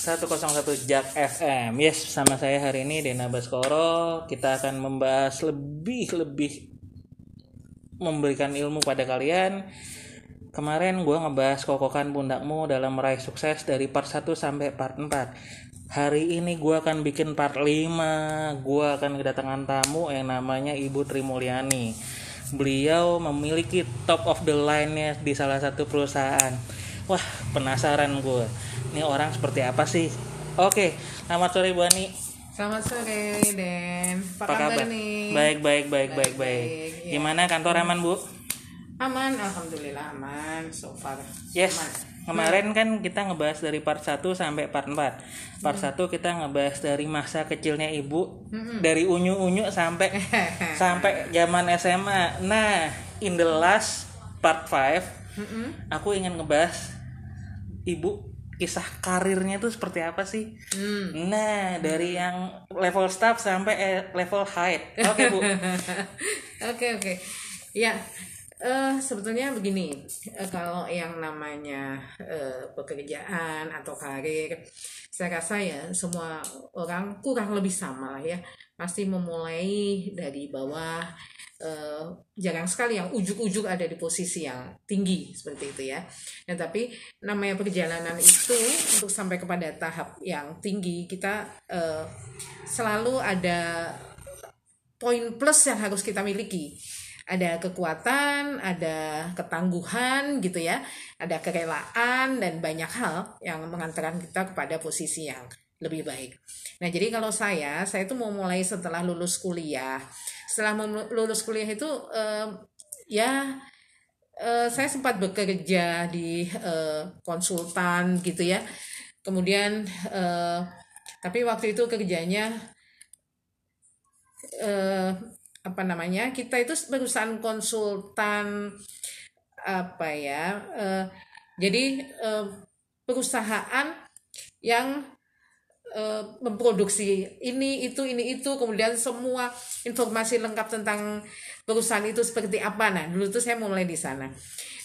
101 Jak FM. Yes, sama saya hari ini Dena Baskoro. Kita akan membahas lebih-lebih memberikan ilmu pada kalian. Kemarin gue ngebahas kokokan pundakmu dalam meraih sukses dari part 1 sampai part 4. Hari ini gue akan bikin part 5. Gue akan kedatangan tamu yang namanya Ibu Trimulyani. Beliau memiliki top of the line-nya di salah satu perusahaan. Wah, penasaran gue ini orang seperti apa sih? Oke selamat sore Bu Ani. Selamat sore Den. Apa, kabar nih? baik baik baik baik baik, ya. gimana? Kantor aman Bu? Aman, Alhamdulillah aman. So far yes. aman. kemarin kan kita ngebahas dari part 1 sampai part 4 part Hmm. 1 kita ngebahas dari masa kecilnya ibu dari unyu-unyu sampai sampai zaman SMA nah in the last part 5 aku ingin ngebahas ibu kisah karirnya tuh seperti apa sih? Hmm. Nah, dari yang level staff sampai eh, level height. Oke, Bu. Oke oke Ya eh sebetulnya begini eh, kalau yang namanya eh, pekerjaan atau karir saya rasa ya semua orang kurang lebih sama lah ya pasti memulai dari bawah eh, jarang sekali yang ujuk-ujuk ada di posisi yang tinggi seperti itu ya. Nah, tapi namanya perjalanan itu untuk sampai kepada tahap yang tinggi kita eh, selalu ada poin plus yang harus kita miliki. Ada kekuatan, ada ketangguhan gitu ya, ada kerelaan dan banyak hal yang mengantarkan kita kepada posisi yang lebih baik. Nah, jadi kalau saya, saya itu mau mulai setelah lulus kuliah. Setelah lulus kuliah itu eh, ya eh, saya sempat bekerja di eh, konsultan gitu ya. Kemudian eh, tapi waktu itu kerjanya eh, apa namanya? Kita itu perusahaan konsultan apa ya? eh, jadi eh, perusahaan yang eh, memproduksi ini itu ini itu kemudian semua informasi lengkap tentang perusahaan itu seperti apa? Nah dulu tuh saya mulai di sana.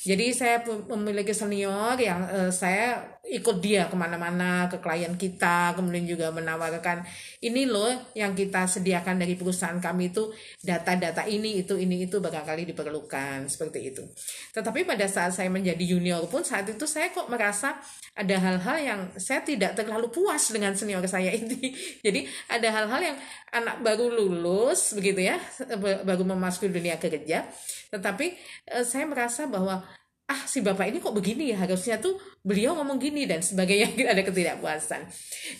Jadi saya memiliki senior yang eh, saya ikut dia ke mana-mana ke klien kita kemudian juga menawarkan ini loh yang kita sediakan dari perusahaan kami itu data-data ini itu ini itu barangkali diperlukan seperti itu. Tetapi pada saat saya menjadi junior pun saat itu saya kok merasa ada hal-hal yang saya tidak terlalu puas dengan senior saya ini. Jadi ada hal-hal yang anak baru lulus begitu ya ba- baru memasuki dunia kerja. Tetapi eh, saya merasa bahwa ah si bapak ini kok begini ya? Harusnya tuh beliau ngomong gini dan sebagainya. Ada ketidakpuasan.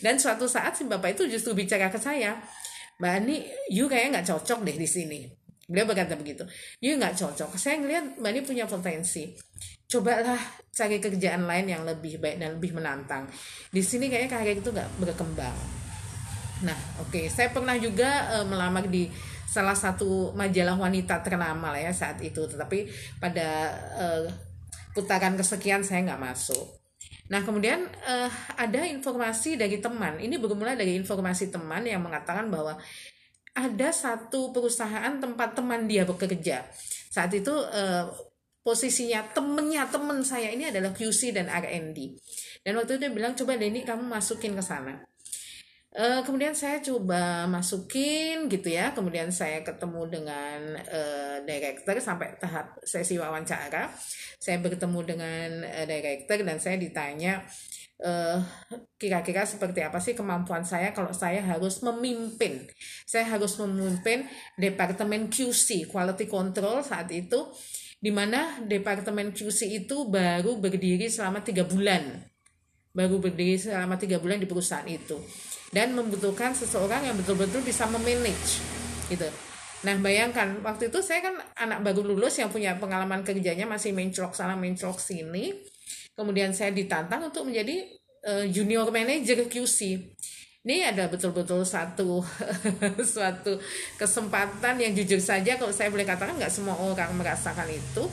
Dan suatu saat si bapak itu justru bicara ke saya mbak Ani you kayaknya nggak cocok deh di sini. Beliau berkata begitu you nggak cocok. Saya ngelihat mbak Ani punya potensi. Cobalah cari kerjaan lain yang lebih baik dan lebih menantang. Di sini kayaknya karir itu nggak berkembang. Nah, oke, saya pernah juga eh, melamar di salah satu majalah wanita ternama lah ya saat itu, tetapi pada eh, putaran kesekian saya nggak masuk. Nah, kemudian eh, ada informasi dari teman. Ini bermula dari informasi teman yang mengatakan bahwa ada satu perusahaan tempat teman dia bekerja. Saat itu eh, posisinya temennya temen saya ini adalah QC dan R&D. Dan waktu itu dia bilang coba deh ini kamu masukin ke sana. Eh, kemudian saya coba masukin gitu ya. Kemudian saya ketemu dengan eh, director sampai tahap sesi wawancara. Saya bertemu dengan eh, director dan saya ditanya eh, kira-kira seperti apa sih kemampuan saya kalau saya harus memimpin. Saya harus memimpin departemen QC (Quality Control) saat itu di mana departemen QC itu baru berdiri selama tiga bulan baru berdiri selama tiga bulan di perusahaan itu dan membutuhkan seseorang yang betul-betul bisa memanage gitu. Nah bayangkan waktu itu saya kan anak baru lulus yang punya pengalaman kerjanya masih menclok sana menclok sini, kemudian saya ditantang untuk menjadi eh, junior manager QC. Ini ada betul-betul satu suatu kesempatan yang jujur saja kalau saya boleh katakan nggak semua orang merasakan itu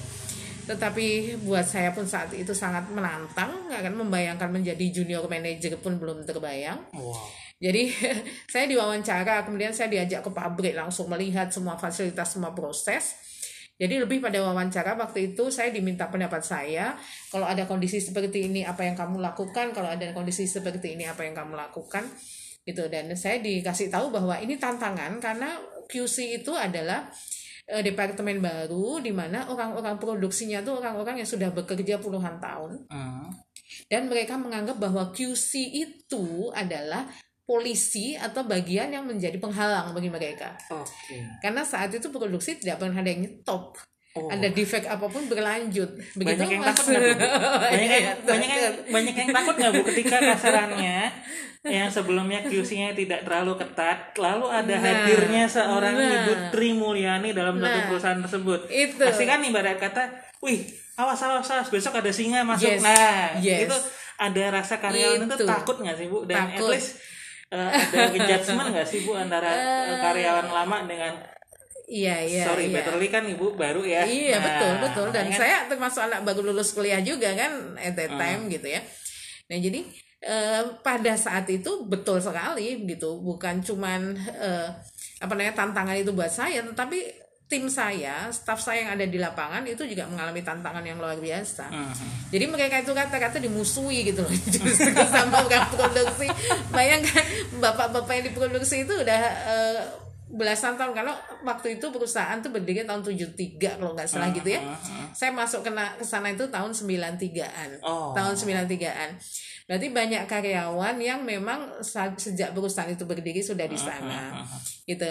tetapi buat saya pun saat itu sangat menantang nggak akan membayangkan menjadi junior manager pun belum terbayang. Wow. jadi saya diwawancara kemudian saya diajak ke pabrik langsung melihat semua fasilitas semua proses. Jadi lebih pada wawancara waktu itu saya diminta pendapat saya kalau ada kondisi seperti ini apa yang kamu lakukan, kalau ada kondisi seperti ini apa yang kamu lakukan? Gitu. Dan saya dikasih tahu bahwa ini tantangan karena QC itu adalah uh, departemen baru di mana orang-orang produksinya tuh orang-orang yang sudah bekerja puluhan tahun. Hmm. Dan mereka menganggap bahwa QC itu adalah polisi atau bagian yang menjadi penghalang bagi mereka. Oke. Karena saat itu produksi tidak pernah ada yang nyetop. Oh. Ada defect apa pun berlanjut. Begitu banyak yang takut nggak bu? Banyak yang, Iya, banyak yang, banyak yang takut nggak bu ketika kasarannya yang sebelumnya QC-nya tidak terlalu ketat, lalu ada Nah, hadirnya seorang nah. ibu Tri Mulyani dalam satu Nah, perusahaan tersebut. itu. Pasti kan ibarat kata, wih awas awas awas besok ada singa masuk. Yes, Nah yes. itu ada rasa karyawan itu Itu. takut nggak sih bu? Dan Takut. at least eh, ada judgement nggak sih bu antara eh, karyawan lama dengan Iya, iya. sorry iya. Betterly kan ibu baru ya. Iya Nah, betul betul dan makanya- saya termasuk anak baru lulus kuliah juga kan at that Hmm. time gitu ya. Nah jadi eh, pada saat itu betul sekali gitu bukan cuman eh, apa namanya tantangan itu buat saya tetapi tim saya, staf saya yang ada di lapangan itu juga mengalami tantangan yang luar biasa. Mhm. Jadi mereka itu kata-kata dimusuhi gitu loh sama orang produksi. Bayangkan bapak-bapak yang diproduksi itu udah eh, belasan tahun karena waktu itu perusahaan tuh berdiri tahun 73 kalau nggak salah gitu ya. Saya masuk kena ke sana itu tahun 93-an. Oh. Tahun 93-an. Berarti banyak karyawan yang memang sejak perusahaan itu berdiri sudah di sana. Gitu.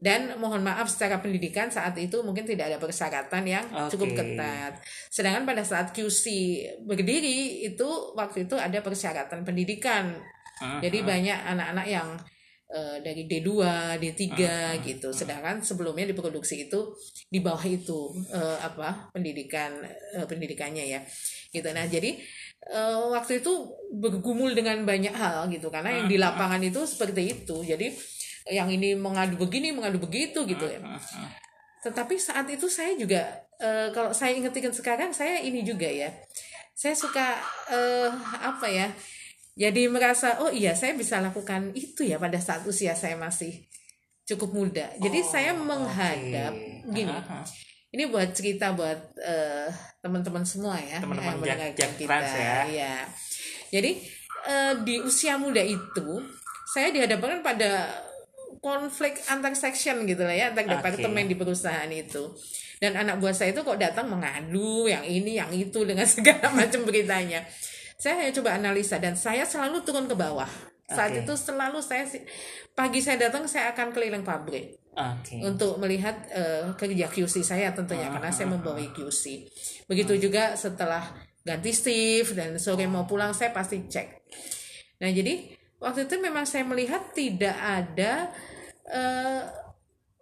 Dan mohon maaf secara pendidikan saat itu mungkin tidak ada persyaratan yang cukup Oke. ketat. Sedangkan pada saat QC berdiri itu waktu itu ada persyaratan pendidikan. Jadi banyak anak-anak yang eh, dari D2, D3 gitu. Sedangkan sebelumnya di produksi itu di bawah itu eh, apa pendidikan eh, pendidikannya ya. Gitu. Nah, jadi eh, waktu itu bergumul dengan banyak hal gitu karena yang di lapangan itu seperti itu. Jadi yang ini mengadu begini, mengadu begitu gitu ya. Tetapi saat itu saya juga eh, kalau saya ingat-ingat sekarang saya ini juga ya. Saya suka eh, apa ya? Jadi merasa oh iya saya bisa lakukan itu ya pada saat usia saya masih cukup muda. Jadi Oh, saya menghadap oke. gini. Aha. Ini buat cerita buat eh, teman-teman semua ya Teman-teman yang Jak- kita. Trans ya. Iya. Jadi eh, di usia muda itu saya dihadapkan pada konflik antar section gitu lah ya antar Oke. departemen di perusahaan itu. Dan anak buah saya itu kok datang mengadu yang ini yang itu dengan segala macam beritanya. Saya hanya coba analisa dan saya selalu turun ke bawah. Saat Oke. itu selalu saya pagi saya datang saya akan keliling pabrik Oke. untuk melihat eh, kerja QC saya tentunya Ah, karena saya ah, membawa QC. Begitu juga setelah ganti shift dan sore mau pulang saya pasti cek. Nah jadi waktu itu memang saya melihat tidak ada eh,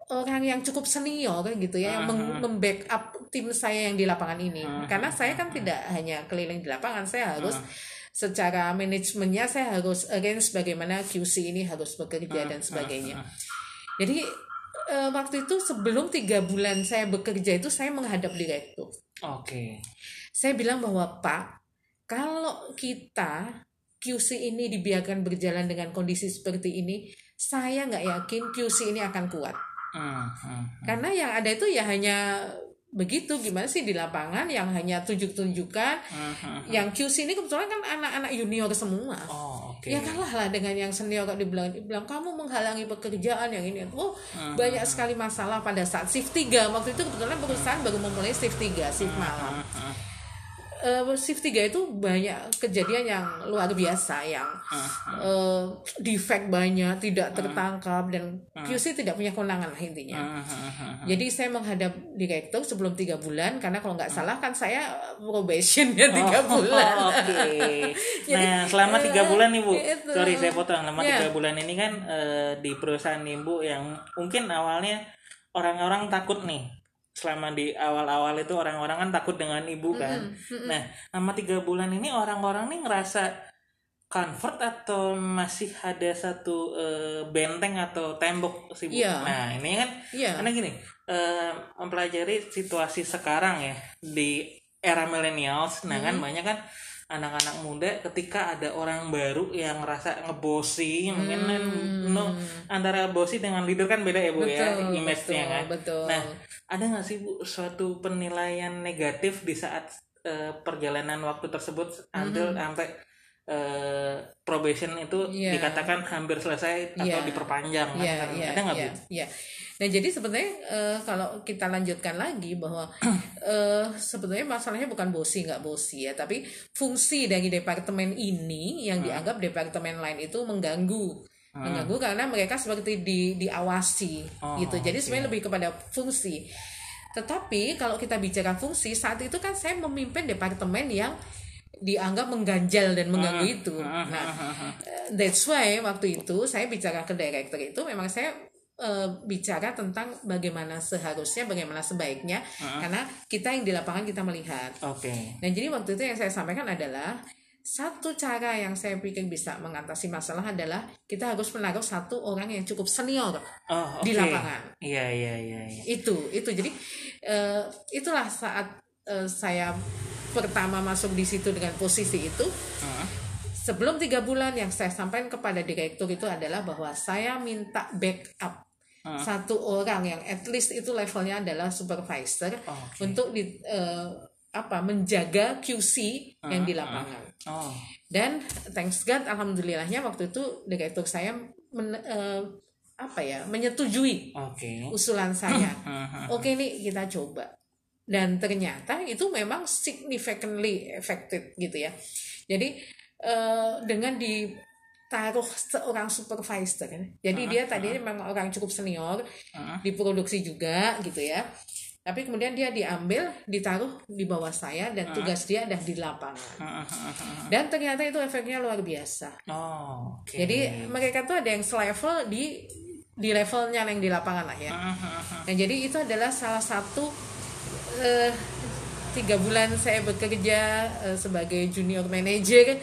orang yang cukup senior gitu ya yang meng- membackup tim saya yang di lapangan ini. Karena saya kan tidak hanya keliling di lapangan, saya harus secara manajemennya saya harus arrange bagaimana QC ini harus bekerja dan sebagainya. Jadi eh, waktu itu sebelum tiga bulan saya bekerja itu saya menghadap direktur. Oke. Saya bilang bahwa Pak, kalau kita QC ini dibiarkan berjalan dengan kondisi seperti ini, saya nggak yakin QC ini akan kuat. Hmm, hmm. Karena yang ada itu ya hanya begitu. Gimana sih di lapangan yang hanya tunjuk-tunjukkan? Hmm, hmm. yang QC ini kebetulan kan anak-anak junior semua. Oh, oke. ya kalah lah dengan yang senior kok dibilang dibilang kamu menghalangi pekerjaan yang ini. Oh banyak sekali masalah pada saat shift 3 waktu itu kebetulan perusahaan baru memulai shift 3 shift malam Eh, shift 3 itu banyak kejadian yang luar biasa yang eh, defect banyak tidak tertangkap dan QC tidak punya kewenangan lah intinya hmm. jadi saya menghadap direktur sebelum tiga bulan karena kalau nggak salah kan saya probation ya tiga Oh, bulan. Oke. Jadi, Nah, selama tiga bulan nih bu, itu. sorry saya potong. Selama Ya. tiga bulan ini kan eh, di perusahaan ibu yang mungkin awalnya orang-orang takut nih. Selama di awal-awal itu orang-orang kan takut dengan ibu kan. Nah, selama tiga bulan ini orang-orang nih ngerasa comfort atau masih ada satu eh, benteng atau tembok sih. Iya. Nah, ini kan Iya. karena gini, eh, mempelajari situasi sekarang ya di era millennials, nah kan banyak kan anak-anak muda ketika ada orang baru yang ngerasa ngebosi mungkin kan no, antara bosi dengan leader kan beda ya bu ya Betul, image-nya betul, kan. betul. nah ada nggak sih bu suatu penilaian negatif di saat eh, perjalanan waktu tersebut until sampai eh, probation itu Iya. dikatakan hampir selesai atau Iya. diperpanjang Iya, kan? iya, ada nggak iya, bu iya. Nah jadi sebenarnya eh, kalau kita lanjutkan lagi bahwa eh, sebetulnya masalahnya bukan bosi nggak bosi ya, tapi fungsi dari departemen ini yang dianggap departemen lain itu mengganggu, mengganggu karena mereka seperti di diawasi Oh, gitu. Jadi oke. sebenarnya lebih kepada fungsi. Tetapi kalau kita bicara fungsi saat itu kan saya memimpin departemen yang dianggap mengganjal dan mengganggu itu. Nah, eh, that's why waktu itu saya bicara ke director itu memang saya eh, bicara tentang bagaimana seharusnya, bagaimana sebaiknya, karena kita yang di lapangan kita melihat. oke Nah, jadi waktu itu yang saya sampaikan adalah satu cara yang saya pikir bisa mengatasi masalah adalah kita harus menaruh satu orang yang cukup senior oh, di oke. lapangan iya iya iya iya. itu itu jadi eh, itulah saat eh, saya pertama masuk di situ dengan posisi itu Heeh. sebelum tiga bulan yang saya sampaikan kepada direktur itu adalah bahwa saya minta backup. Hmm. satu orang yang at least itu levelnya adalah supervisor Oke. untuk di eh, apa menjaga QC yang Hmm, di lapangan. Oh. Dan thanks God alhamdulillahnya waktu itu direktur saya men- eh, apa ya menyetujui oke. usulan saya. Oke nih kita coba dan ternyata itu memang significantly affected gitu ya. Jadi eh, dengan ditaruh seorang supervisor jadi dia tadinya memang orang cukup senior Heeh. di produksi juga gitu ya. Tapi kemudian dia diambil ditaruh di bawah saya dan tugas dia ada di lapangan. Mhm. dan ternyata itu efeknya luar biasa. Oh oke. jadi mereka tuh ada yang selevel di di levelnya yang di lapangan lah ya. Mhm. Nah, jadi itu adalah salah satu eh, tiga bulan saya bekerja eh, sebagai junior manager.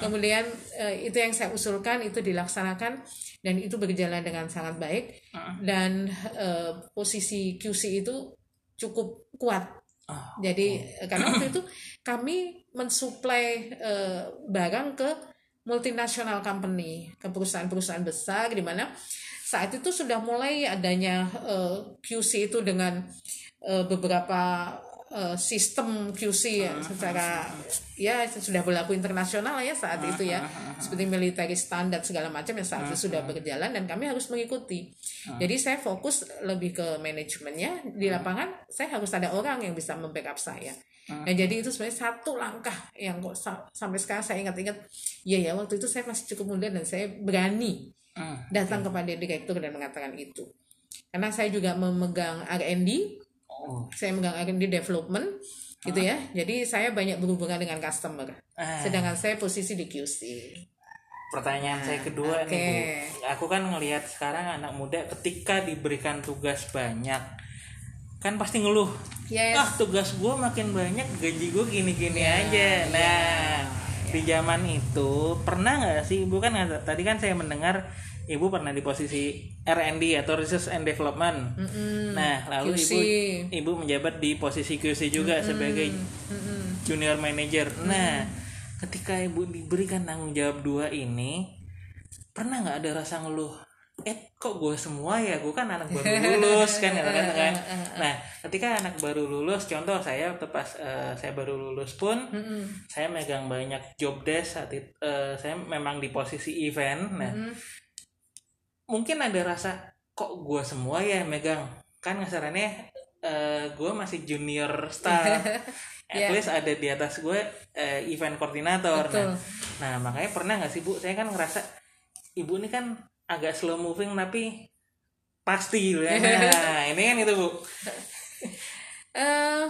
Kemudian eh, itu yang saya usulkan itu dilaksanakan dan itu berjalan dengan sangat baik dan eh, posisi QC itu cukup kuat. Oh, Jadi eh, karena waktu itu kami mensuplai eh, barang ke multinational company, ke perusahaan-perusahaan besar di mana saat itu sudah mulai adanya eh, QC itu dengan eh, beberapa eh, sistem QC ya, secara ya sudah berlaku internasional ya saat itu ya. seperti military standard segala macam yang saat itu sudah berjalan dan kami harus mengikuti. Jadi saya fokus lebih ke manajemennya. Di lapangan saya harus ada orang yang bisa membackup saya. Nah jadi itu sebenarnya satu langkah yang kok sa- sampai sekarang saya ingat-ingat. Ya ya waktu itu saya masih cukup muda dan saya berani datang kepada direktur dan mengatakan itu. Karena saya juga memegang R&D, oh saya memegang R&D development gitu ya. Jadi saya banyak berhubungan dengan customer. Ah. Sedangkan saya posisi di QC. pertanyaan saya kedua oke. nih bu aku kan ngelihat sekarang anak muda ketika diberikan tugas banyak kan pasti ngeluh Yes. ah tugas gue makin banyak gaji gue gini-gini aja nah di zaman itu pernah nggak sih ibu kan tadi kan saya mendengar ibu pernah di posisi R&D atau Research and Development. Nah lalu QC. ibu ibu menjabat di posisi QC juga sebagai junior manager. Nah ketika ibu diberikan tanggung jawab dua ini pernah nggak ada rasa ngeluh eh kok gue semua ya? Gue kan anak baru lulus kan kan, kan, kan. nah ketika anak baru lulus contoh saya waktu pas eh, saya baru lulus pun saya megang banyak job desk saat itu eh, saya memang di posisi event nah mungkin ada rasa kok gue semua ya yang megang? Kan ngasarannya eh, gue masih junior staff. At Ya. least ada di atas gue eh, event koordinator. Betul. nah nah makanya pernah nggak sih bu? Saya kan ngerasa ibu ini kan agak slow moving tapi pasti gitu ya nah ini kan itu bu eh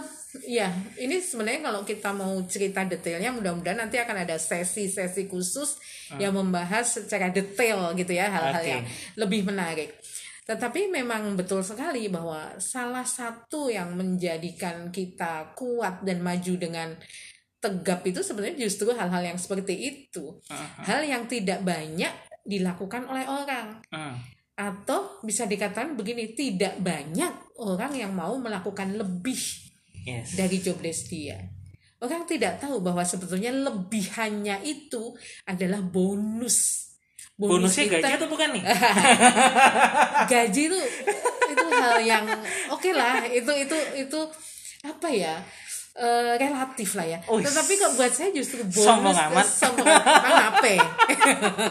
ya, ini sebenarnya kalau kita mau cerita detailnya, mudah-mudahan nanti akan ada sesi-sesi khusus yang membahas secara detail gitu ya hal-hal Oke. yang lebih menarik. Tetapi memang betul sekali bahwa salah satu yang menjadikan kita kuat dan maju dengan tegap itu sebenarnya justru hal-hal yang seperti itu. Hal yang tidak banyak dilakukan oleh orang Hmm. Atau bisa dikatakan begini tidak banyak orang yang mau melakukan lebih yes dari job desk dia orang tidak tahu bahwa sebetulnya lebihannya itu adalah bonus. Bonusnya kita- gaji atau bukan nih? gaji itu itu hal yang oke lah itu itu itu apa ya eh, relatif lah ya Wih. tetapi kok buat saya justru bonus Sombong amat. sombong amat apa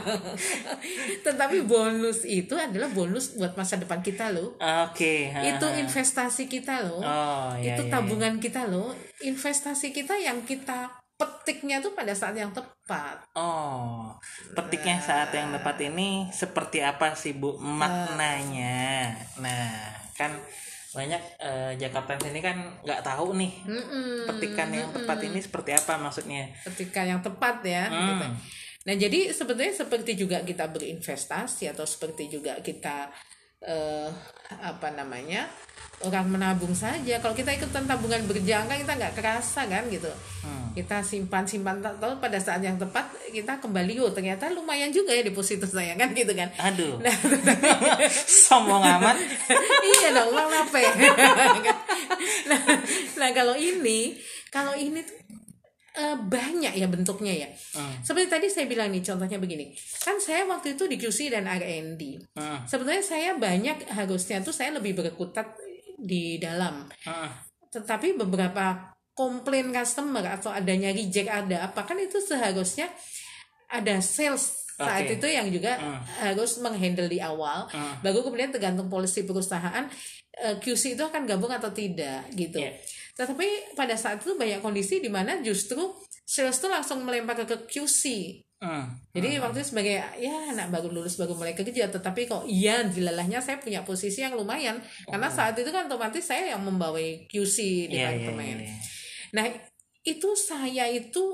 tetapi bonus itu adalah bonus buat masa depan kita loh Oke. ha, itu investasi kita loh Oh, iya, itu iya, tabungan kita loh investasi kita yang kita petiknya tuh pada saat yang tepat Oh, petiknya saat yang tepat ini seperti apa sih Bu maknanya? Nah, kan banyak eh, Jakarta ini kan nggak tahu nih Mm-mm. petikan yang tepat ini seperti apa maksudnya. ketika yang tepat ya. Hmm. gitu. Nah jadi sebetulnya seperti juga kita berinvestasi atau seperti juga kita eh, apa namanya orang menabung saja. Kalau kita ikutan tabungan berjangka kita nggak kerasa kan gitu. Hmm. Kita simpan simpan tak tahu pada saat yang tepat kita kembali oh ternyata lumayan juga ya deposito saya kan gitu kan. Aduh, Nah, sombong amat. iya dong uang apa nah, nah kalau ini kalau ini tuh eh, banyak ya bentuknya ya Hmm. seperti tadi saya bilang nih contohnya begini kan saya waktu itu di QC dan R&D Hmm, sebetulnya saya banyak harusnya tuh saya lebih berkutat di dalam hmm, tetapi beberapa komplain customer atau adanya reject ada apa kan itu seharusnya ada sales saat itu yang juga Hmm. harus menghandle di awal Hmm. baru kemudian tergantung polisi perusahaan eh, QC itu akan gabung atau tidak gitu Iya. tetapi pada saat itu banyak kondisi di mana justru sales itu langsung melempar ke QC hmm. jadi waktu itu sebagai ya anak baru lulus baru mulai kerja tetapi kok iya dilalahnya saya punya posisi yang lumayan karena saat itu kan otomatis saya yang membawai QC Iya, iya, departemen. iya. Nah itu saya itu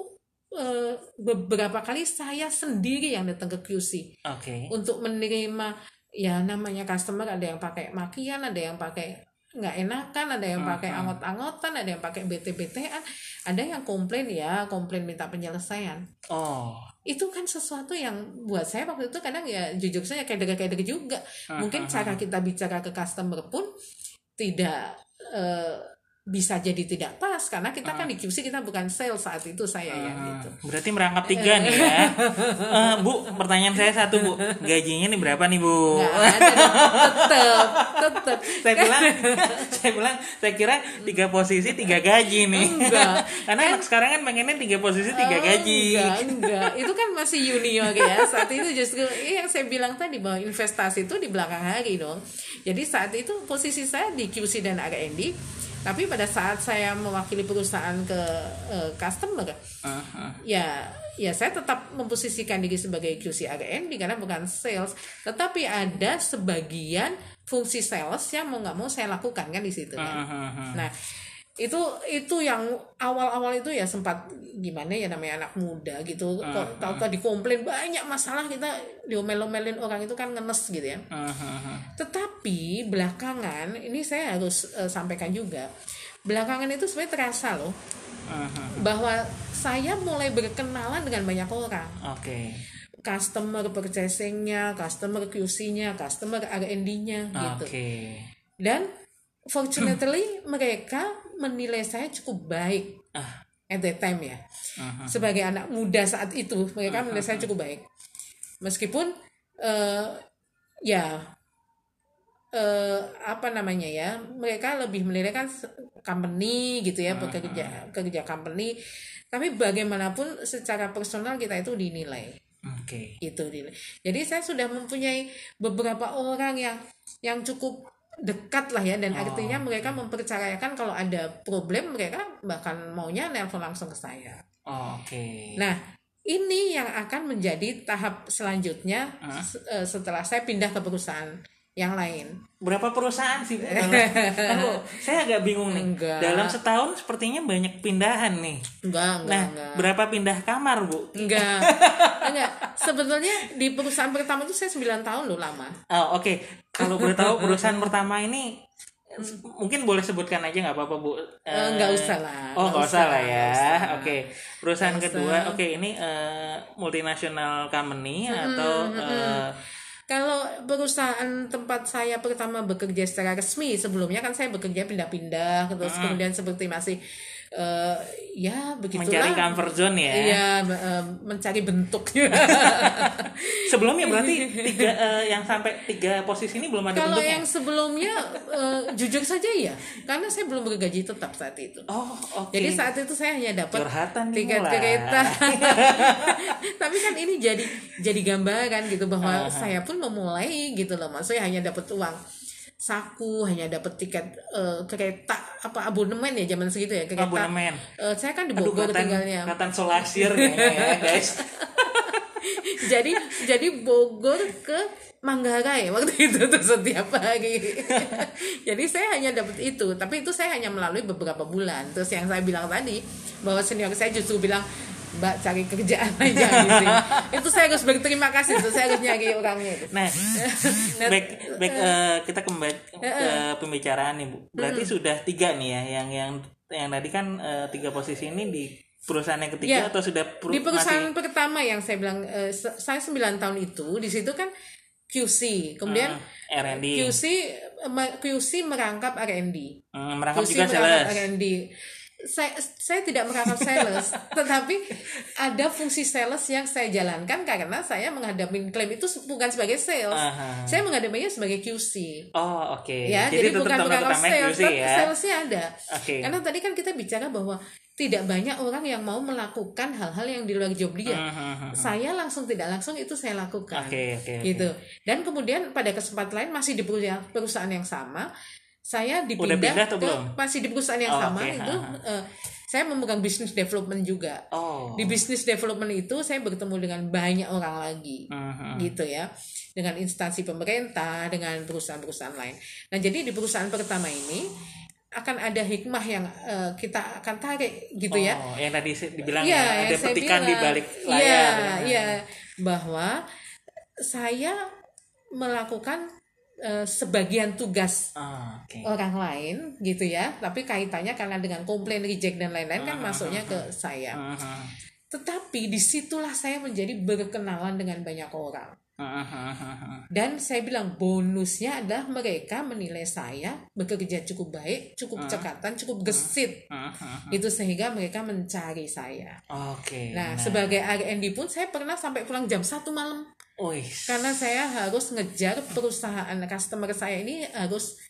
eh, beberapa kali saya sendiri yang datang ke QC Oke. untuk menerima ya namanya customer ada yang pakai makian ada yang pakai nggak enakan ada yang pakai Hmm. angot-angotan ada yang pakai bete-betean ada yang komplain ya komplain minta penyelesaian Oh, itu kan sesuatu yang buat saya waktu itu kadang ya jujur saja kayak kayak juga. Mungkin cara kita bicara ke customer pun tidak eh, bisa jadi tidak pas karena kita kan di QC kita bukan sales saat itu saya ya Hmm, gitu berarti merangkap tiga nih ya. Eh, bu, pertanyaan saya satu bu, gajinya nih berapa nih bu? nggak ada dong tetep tetep saya bilang, saya bilang, saya kira tiga posisi tiga gaji nih. Enggak. Karena anak sekarang kan pengennya tiga posisi tiga Oh, gaji. Enggak, enggak. Itu kan masih junior ya. Saat itu justru iya, yang saya bilang tadi bahwa investasi itu di belakang hari dong. Jadi saat itu posisi saya di QC dan R&D. Tapi pada saat saya mewakili perusahaan ke eh, customer, Uh-huh. ya ya saya tetap memposisikan diri sebagai QC R&D karena bukan sales. Tetapi ada sebagian fungsi sales yang mau nggak mau saya lakukan kan di situ kan. Uh-huh. Nah, itu itu yang awal-awal itu ya sempat gimana ya namanya anak muda gitu. Kok tahu-tahu dikomplain banyak masalah kita diomel-omelin orang itu kan ngenes gitu ya. Uh-huh. Tetapi belakangan ini saya harus eh, sampaikan juga. Belakangan itu sebenarnya terasa loh Uh-huh. bahwa saya mulai berkenalan dengan banyak orang. Oke. Customer purchasing-nya, customer QC-nya, customer R&D-nya gitu. Oke. Dan fortunately mereka menilai saya cukup baik Ah. at that time ya. Uh-huh. Sebagai anak muda saat itu mereka menilai saya cukup baik. Meskipun eh, ya eh, apa namanya ya mereka lebih menilai kan company gitu ya pekerja kerja company. Tapi bagaimanapun secara personal kita itu dinilai Oke. itu dinilai. Jadi saya sudah mempunyai beberapa orang yang yang cukup dekat lah ya dan Oh, artinya mereka mempercayakan kalau ada problem mereka bahkan maunya nelpon langsung ke saya. Oh, Oke. Nah, ini yang akan menjadi tahap selanjutnya eh, setelah saya pindah ke perusahaan yang lain. Berapa perusahaan sih? Bu? Kalau- saya agak bingung nih. Enggak. Dalam setahun sepertinya banyak pindahan nih. Enggak, enggak, Nah, enggak. berapa pindah kamar, Bu? Enggak. enggak. Sebetulnya di perusahaan pertama itu saya 9 tahun loh lama. Oh, oke. Kalau boleh tahu perusahaan pertama ini mungkin boleh sebutkan aja nggak apa-apa, Bu. Eh, nggak usah lah, Oh, nggak usah usah, lah ya. Oke. Perusahaan Nggak kedua, oke ini eh, multinational company atau eh, Kalau perusahaan tempat saya pertama bekerja secara resmi sebelumnya kan saya bekerja pindah-pindah terus kemudian seperti masih eh, ya begitulah Mencari comfort zone ya. Iya, eh, mencari bentuknya. Sebelumnya berarti tiga eh, yang sampai tiga posisi ini belum ada Kalau bentuknya. yang sebelumnya eh, jujur saja ya, karena saya belum bergaji tetap saat itu. Oh, oke. Jadi saat itu saya hanya dapat tiket kereta. Tapi kan ini jadi jadi gambaran gitu bahwa Aha. saya pun memulai gitu loh. Maksudnya hanya dapat uang saku, hanya dapat tiket eh, kereta apa abonemen ya zaman segitu ya kereta. Abonemen. Eh, saya kan di Aduh, Bogor katan, tinggalnya. katan solasir ya, guys. jadi jadi Bogor ke Manggarai waktu itu tuh setiap hari. jadi saya hanya dapat itu, tapi itu saya hanya melalui beberapa bulan. Terus yang saya bilang tadi bahwa senior saya justru bilang Mbak cari kerjaan aja gitu. itu saya harus berterima kasih itu saya harus nyari orangnya itu. Nah, back, back eh, kita kembali ke pembicaraan nih, Bu. Berarti sudah tiga nih ya, yang yang yang tadi kan eh, tiga posisi ini di perusahaan yang ketiga Ya, atau sudah per- di perusahaan masih pertama yang saya bilang se- saya 9 tahun itu di situ kan QC kemudian eh, R&D, QC QC merangkap R&D Hmm, merangkap QC juga merangkap sales. R&D saya saya tidak merangkap sales tetapi ada fungsi sales yang saya jalankan karena saya menghadapi klaim itu bukan sebagai sales Aha. saya menghadapinya sebagai QC Oh, oke. ya Jadi, jadi, bukan utamanya sales QC tapi ya. salesnya ada Oke. karena tadi kan kita bicara bahwa tidak banyak orang yang mau melakukan hal-hal yang di luar job dia mhm. saya langsung tidak langsung itu saya lakukan oke, oke. gitu dan kemudian pada kesempatan lain masih di perusahaan, perusahaan yang sama saya dipindah pindah atau ke belum? masih di perusahaan yang Oh, sama oke, itu eh, saya memegang business development juga Oh. di business development itu saya bertemu dengan banyak orang lagi Mhm. gitu ya dengan instansi pemerintah dengan perusahaan-perusahaan lain nah jadi di perusahaan pertama ini akan ada hikmah yang eh, kita akan tarik gitu ya Oh, yang tadi dibilang Iya, ya, yang ada petikan di bilang. balik Iya, layar. iya, bahwa saya melakukan eh, sebagian tugas Oh, oke. orang lain gitu ya, tapi kaitannya karena dengan komplain reject dan lain-lain kan Hmm, masuknya ke saya. Mhm. Tetapi di situlah saya menjadi berkenalan dengan banyak orang. Dan saya bilang bonusnya adalah mereka menilai saya bekerja cukup baik, cukup cekatan, cukup gesit. Itu sehingga mereka mencari saya. Oke. Nah, sebagai R&D pun saya pernah sampai pulang jam satu malam Wih. karena saya harus ngejar perusahaan customer saya ini harus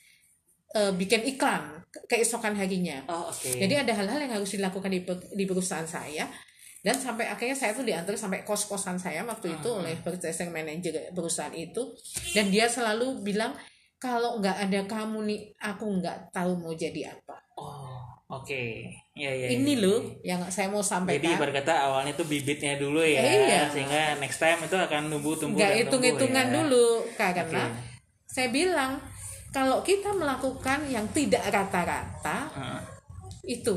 eh, bikin iklan ke- keesokan harinya. Oh, oke. Jadi ada hal-hal yang harus dilakukan di, di perusahaan saya dan sampai akhirnya saya tuh diantar sampai kos-kosan saya waktu itu oleh purchasing manager perusahaan itu dan dia selalu bilang kalau nggak ada kamu nih aku nggak tahu mau jadi apa. Oh, oke. Ya, ya. Ini ya, loh ya. yang saya mau Jadi sampaikan. ibarat kata awalnya tuh bibitnya dulu ya, Iya. sehingga next time itu akan tumbuh tumbuh. nggak dan hitung-hitungan tumbuh ya. dulu karena Oke. saya bilang kalau kita melakukan yang tidak rata-rata Heeh. itu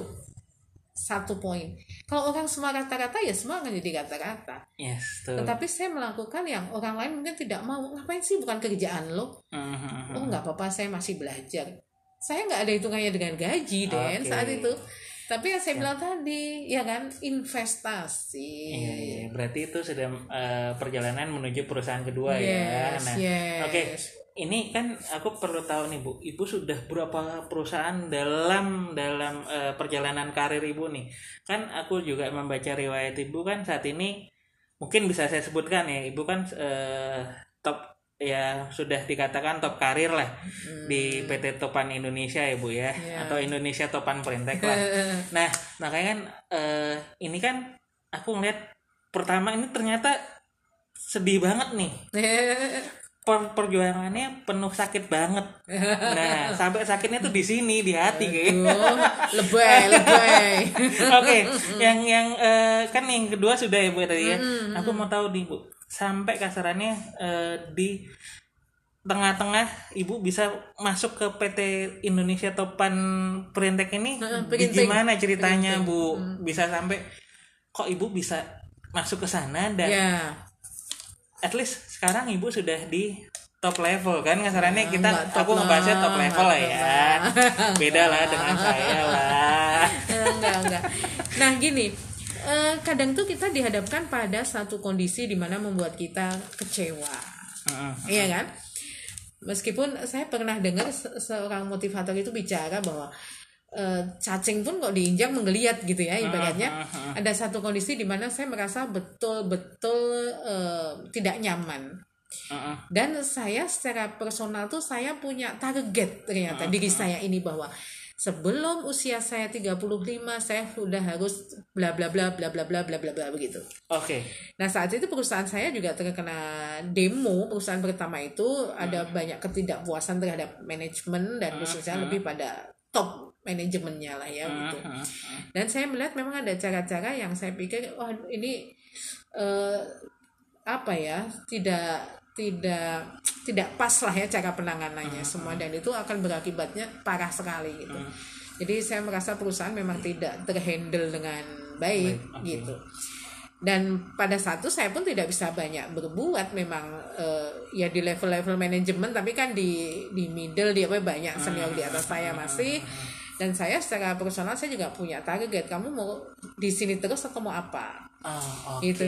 satu poin kalau orang semua rata-rata ya semua akan jadi rata-rata Yes, tuh. tetapi saya melakukan yang orang lain mungkin tidak mau ngapain sih bukan kerjaan lo Mhm. oh nggak apa-apa saya masih belajar saya nggak ada hitungannya dengan gaji Den Oke. saat itu tapi yang saya bilang tadi ya kan investasi Iya, iya. Berarti itu sudah eh, perjalanan menuju perusahaan kedua ya. Yes, Nah, yes. oke. Ini kan aku perlu tahu nih Bu, Ibu sudah berapa perusahaan dalam dalam eh, perjalanan karir Ibu nih? Kan aku juga membaca riwayat Ibu kan saat ini mungkin bisa saya sebutkan ya, Ibu kan eh, top ya sudah dikatakan top karir lah di PT Topan Indonesia ya Bu ya, Hmm. Iya. atau Indonesia Topan Perintek lah. Nah, makanya kan eh, ini kan aku ngeliat pertama ini ternyata sedih banget nih. Per- perjuangannya penuh sakit banget. Nah, sampai sakitnya tuh di sini di hati kayaknya. Aduh, lebay, lebay. Oke, yang yang eh, kan yang kedua sudah ya Bu tadi ya. Aku mau tahu nih Bu, sampai kasarannya eh, di tengah-tengah Ibu bisa masuk ke PT Indonesia Topan Perintek ini gimana ceritanya Bu? Bisa sampai kok Ibu bisa masuk ke sana dan ya, at least sekarang Ibu sudah di top level kan kasarannya kita enggak top aku ngebahasnya top level lah enggak ya. Beda lah dengan saya lah. enggak, enggak. Nah, gini, eh, kadang tuh kita dihadapkan pada satu kondisi di mana membuat kita kecewa. Heeh. Iya kan? Meskipun saya pernah dengar se- seorang motivator itu bicara bahwa eh, cacing pun kok diinjak menggeliat gitu ya ibaratnya. Ah, ah, ah. ada satu kondisi di mana saya merasa betul-betul eh, tidak nyaman. Dan saya secara personal tuh saya punya target ternyata diri saya ini bahwa sebelum usia saya 35 saya sudah harus bla bla bla bla bla bla bla bla bla begitu. Oke. Nah saat itu perusahaan saya juga terkena demo. Perusahaan pertama itu ada banyak ketidakpuasan terhadap manajemen dan khususnya lebih pada top manajemennya lah ya gitu. Heeh. Dan saya melihat memang ada cara-cara yang saya pikir wah ini eh, apa ya tidak tidak tidak pas lah ya cara penanganannya semua dan itu akan berakibatnya parah sekali gitu. Jadi saya merasa perusahaan memang tidak terhandle dengan baik gitu. Dan pada saat itu saya pun tidak bisa banyak berbuat memang eh, ya di level-level manajemen tapi kan di di middle dia banyak senior di atas saya masih dan saya secara personal saya juga punya target kamu mau di sini terus atau mau apa Oh, oke. Gitu.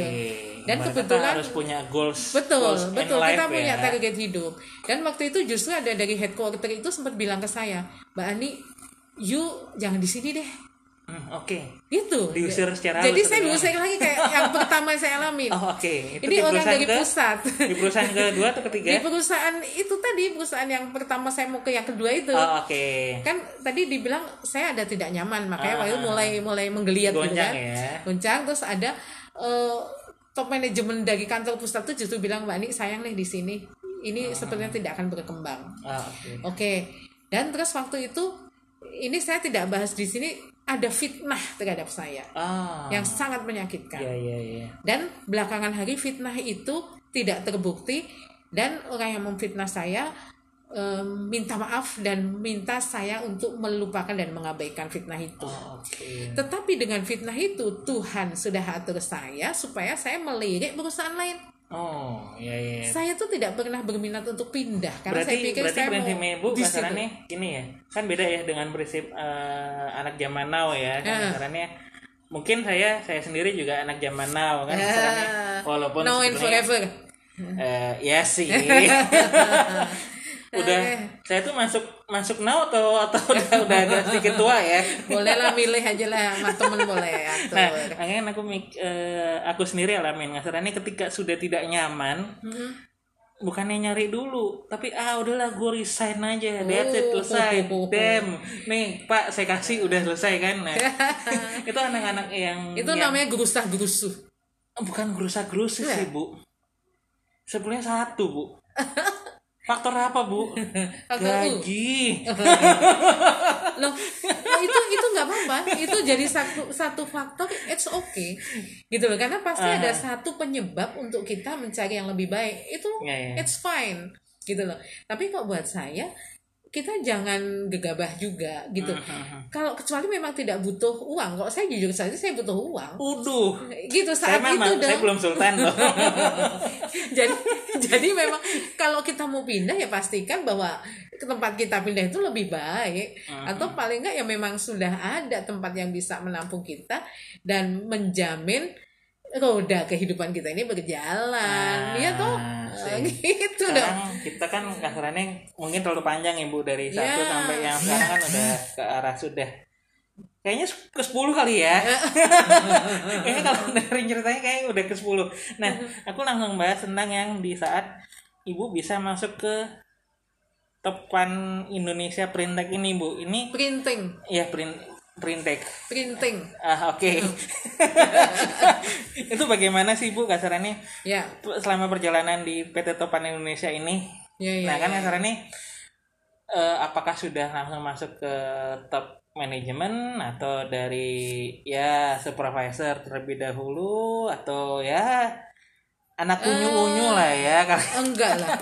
Dan kata kebetulan- harus punya goals. betul goals betul life kita punya ya. target hidup dan waktu itu justru ada dari headquarter itu sempat bilang ke saya mbak Ani you jangan di sini deh Hmm, oke. itu Diusir secara jadi saya diusir lagi kayak yang pertama saya alamin Oh, oke. Itu ini di orang perusahaan dari ke- pusat Di perusahaan kedua atau ketiga? di perusahaan itu tadi perusahaan yang pertama saya mau ke yang kedua itu Oh, oke. kan tadi dibilang saya ada tidak nyaman makanya Ah. waktu itu mulai mulai menggeliat gitu Goncang kan ya. goncang terus ada eh, top manajemen dari kantor pusat itu justru bilang mbak Ani sayang nih di sini ini sepertinya tidak akan berkembang Ah, oke. oke dan terus waktu itu ini saya tidak bahas di sini ada fitnah terhadap saya Ah. yang sangat menyakitkan Iya, iya, iya. dan belakangan hari fitnah itu tidak terbukti dan orang yang memfitnah saya em, minta maaf dan minta saya untuk melupakan dan mengabaikan fitnah itu. Oh, oke. Tetapi dengan fitnah itu Tuhan sudah atur saya supaya saya melirik perusahaan lain. Oh, iya, iya. Saya tuh tidak pernah berminat untuk pindah karena berarti saya pikir berarti saya prinsip mau ibu kasarannya gini ya kan beda ya dengan prinsip eh, anak zaman now ya kan Ya. kasarannya mungkin saya saya sendiri juga anak zaman now kan kasarannya walaupun Now and forever. eh, ya sih udah saya tuh masuk masuk now atau atau udah udah agak sedikit tua ya Boleh lah milih aja lah sama temen boleh atur. Nah, makanya aku mik- eh, aku sendiri alamin ngasarannya ketika sudah tidak nyaman, Mm-hmm. bukannya nyari dulu, tapi ah udahlah gue resign aja, that's it Oh. selesai. Dem, nih Pak saya kasih udah selesai kan? Nah, itu anak-anak yang itu yang- namanya gerusah gerusuh. bukan gerusa gerusu Iya. sih bu, sebenarnya satu bu. Faktor apa bu? Faktor U. Gaji. loh nah itu itu nggak apa-apa itu jadi satu satu faktor it's okay gitu loh karena pasti ada satu penyebab untuk kita mencari yang lebih baik itu Iya, iya. it's fine gitu loh tapi kok buat saya kita jangan gegabah juga gitu kalau kecuali memang tidak butuh uang kalau saya jujur saja saya butuh uang Uduh. gitu Saya saat itu memang, saya dong belum sultan loh. jadi jadi memang kalau kita mau pindah ya pastikan bahwa ke tempat kita pindah itu lebih baik. Atau paling enggak ya memang sudah ada tempat yang bisa menampung kita dan menjamin roda kehidupan kita ini berjalan. Ah, iya toh? sih. gitu dong. kita kan kasarannya mungkin terlalu panjang ibu dari satu Ya. sampai yang sekarang kan udah ke arah sudah. Kayaknya ke 10 kali ya. Kayaknya kalau dari ceritanya kayaknya udah ke 10 nah aku langsung bahas tentang yang di saat ibu bisa masuk ke topan Indonesia Printek ini bu. Ini printing. Ya print Printek printing. Ah oke. Itu bagaimana sih bu kasarannya? Ya. Selama perjalanan di PT Topan Indonesia ini? Ya ya, nah kan ya. kasarannya eh, apakah sudah langsung masuk ke top manajemen atau dari ya supervisor terlebih dahulu atau ya anak unyu unyu lah ya enggak lah.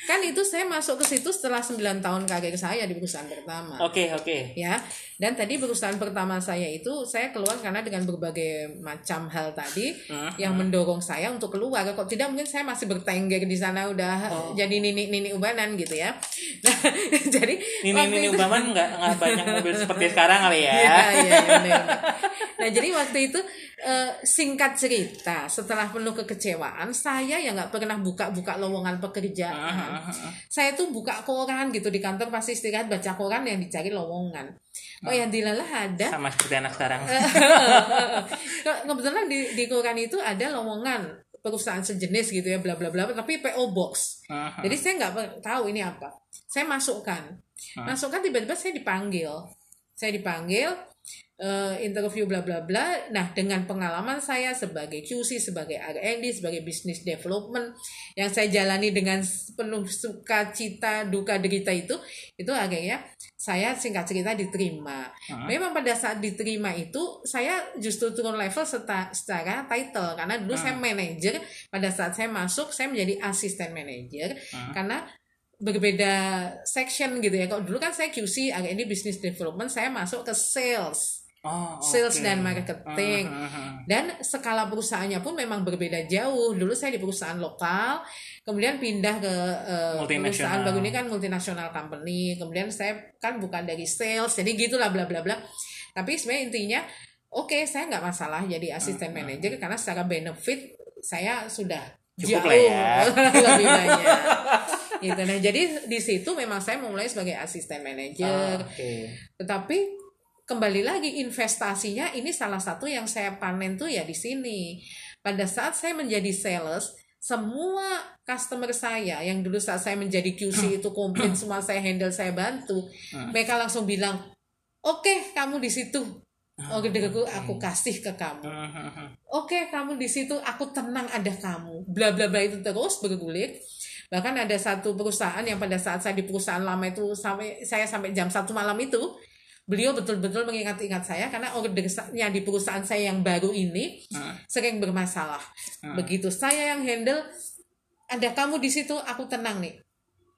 Kan itu saya masuk ke situ setelah 9 tahun karir saya di perusahaan pertama. Oke oke. Ya dan tadi perusahaan pertama saya itu saya keluar karena dengan berbagai macam hal tadi Hmm, yang mendorong saya untuk keluar. Kok tidak mungkin saya masih bertengger di sana udah Oh. jadi nini nini ubanan gitu ya. Nah jadi ini waktu ini itu- umpaman nggak nggak banyak mobil seperti sekarang kali ya. Iya, iya, benar. Nah, jadi waktu itu eh, singkat cerita, setelah penuh kekecewaan, saya yang nggak pernah buka-buka lowongan pekerjaan. Saya tuh buka koran gitu di kantor pasti istirahat baca koran yang dicari lowongan. Oh yang dilalah ada. Sama seperti anak sekarang. Ke- Kebetulan di, di koran itu ada lowongan perusahaan sejenis gitu ya bla bla bla tapi PO box. Aha. Jadi saya nggak tahu ini apa. Saya masukkan, masukkan tiba-tiba saya dipanggil. Saya dipanggil eh, interview bla bla bla. Nah dengan pengalaman saya sebagai QC, sebagai R&D, sebagai business development yang saya jalani dengan penuh sukacita, duka derita itu, itu akhirnya saya singkat cerita diterima. Hah? Memang pada saat diterima itu saya justru turun level seta- secara title karena dulu saya manajer pada saat saya masuk saya menjadi asisten manajer Hmm. karena berbeda section gitu ya. Kalau dulu kan saya QC, ini business development, saya masuk ke sales, Oh, sales oke. dan marketing. Aha. Dan skala perusahaannya pun memang berbeda jauh. Dulu saya di perusahaan lokal, kemudian pindah ke Multinasional. perusahaan baru ini kan multinasional company. Kemudian saya kan bukan dari sales, jadi gitulah bla bla bla. Tapi sebenarnya intinya, oke saya nggak masalah jadi asisten manajer karena secara benefit saya sudah Cukup jauh lah ya. lebih banyak. gitu. Nah jadi di situ memang saya memulai sebagai asisten manajer. Ah, Oke. Tetapi kembali lagi investasinya ini salah satu yang saya panen tuh ya di sini. Pada saat saya menjadi sales, semua customer saya yang dulu saat saya menjadi QC itu komplit semua saya handle saya bantu, mereka langsung bilang, oke kamu di situ, orderku aku kasih ke kamu. Aha. Oke, kamu di situ, aku tenang ada kamu. Bla bla bla itu terus bergulir. Bahkan ada satu perusahaan yang pada saat saya di perusahaan lama itu sampai saya sampai jam satu malam itu, beliau betul-betul mengingat-ingat saya karena ordernya di perusahaan saya yang baru ini Hmm. sering bermasalah. Begitu saya yang handle, ada kamu di situ, aku tenang nih.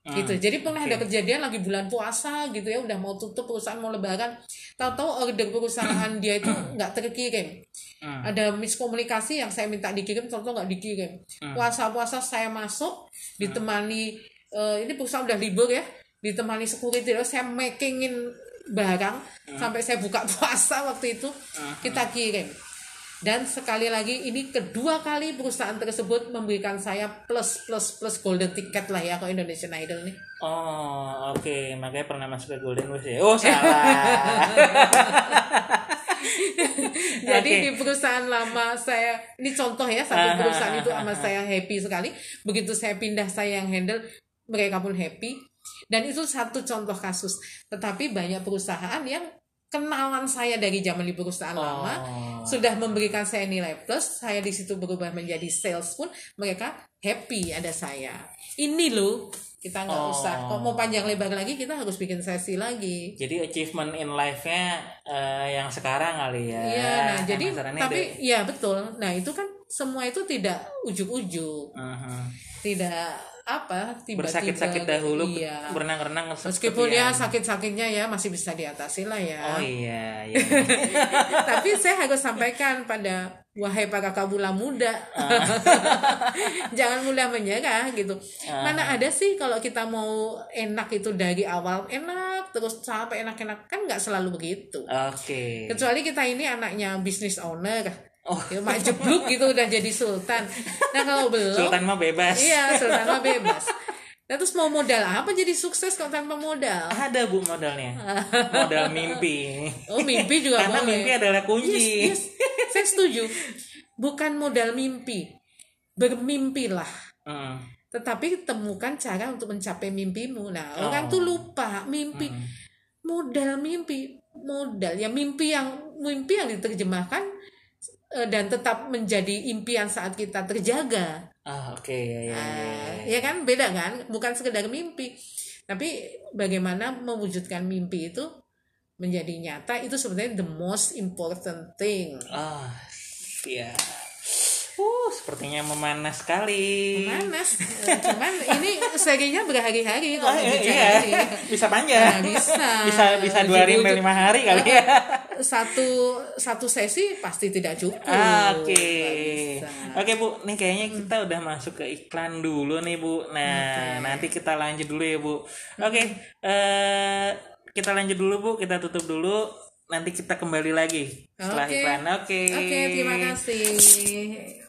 Hmm. gitu. Jadi pernah ada kejadian lagi bulan puasa gitu ya udah mau tutup perusahaan mau lebaran. Tahu-tahu order perusahaan dia itu nggak terkirim. Ada miskomunikasi yang saya minta dikirim tahu-tahu nggak dikirim. Puasa-puasa saya masuk ditemani eh, ini perusahaan udah libur ya ditemani security. Terus saya makingin barang sampai saya buka puasa waktu itu kita kirim dan sekali lagi ini kedua kali perusahaan tersebut memberikan saya plus plus plus golden ticket lah ya ke Indonesian Idol nih. Oh, oke. Makanya pernah masuk ke Golden Wings ya. Oh, salah. Jadi Oke. di perusahaan lama saya ini contoh ya satu perusahaan itu sama saya happy sekali. Begitu saya pindah saya yang handle mereka pun happy. Dan itu satu contoh kasus. Tetapi banyak perusahaan yang kenalan saya dari zaman di perusahaan lama Oh. sudah memberikan saya nilai plus. Saya di situ berubah menjadi sales pun mereka happy ada saya. Ini loh kita nggak Oh. usah. Kalau mau panjang lebar lagi kita harus bikin sesi lagi. Jadi achievement in life-nya eh, yang sekarang kali ya. Iya, nah jadi Masalahnya tapi ada- ya betul. Nah itu kan semua itu tidak ujuk-ujuk, Aha. tidak apa tiba-tiba. bersakit-sakit dahulu, Iya. berenang-renang Meskipun ya sakit-sakitnya ya masih bisa diatasi lah ya. Oh iya, iya. Tapi saya harus sampaikan pada wahai para kabula muda, Ah. jangan mudah menyerah gitu. Ah. Mana ada sih kalau kita mau enak itu dari awal enak terus sampai enak-enak kan nggak selalu begitu. Oke. Kecuali kita ini anaknya business owner, Oh. ya, mak jeblok gitu udah jadi sultan. Nah kalau belum, Sultan mah bebas. iya sultan mah bebas. Nah terus mau modal apa jadi sukses kalau tanpa modal? Ada bu modalnya. Modal mimpi. Oh mimpi juga Karena boleh. mimpi adalah kunci. Yes, yes. Saya setuju. Bukan modal mimpi, bermimpilah. Hmm. Tetapi temukan cara untuk mencapai mimpimu. Nah Oh. orang tuh lupa mimpi, Hmm. modal mimpi, modal ya mimpi yang mimpi yang diterjemahkan dan tetap menjadi impian saat kita terjaga. Ah oke ya ya. ya, Ah, ya. ya kan beda kan bukan sekedar mimpi tapi bagaimana mewujudkan mimpi itu menjadi nyata itu sebenarnya the most important thing Ah iya. Uh sepertinya memanas sekali. Eh, cuman ini serinya berhari-hari Oh, kalau iya, bicara iya. ini. Bisa panjang. Nah, bisa. bisa bisa dua hari sampai lima hari kali ya. satu satu sesi pasti tidak cukup Oke, bisa. oke bu, nih kayaknya kita udah masuk ke iklan dulu nih bu. Nah, nanti kita lanjut dulu ya bu. Oke, eh kita lanjut dulu bu, kita tutup dulu. nanti kita kembali lagi setelah Oke. iklan. Oke. Oke, terima kasih.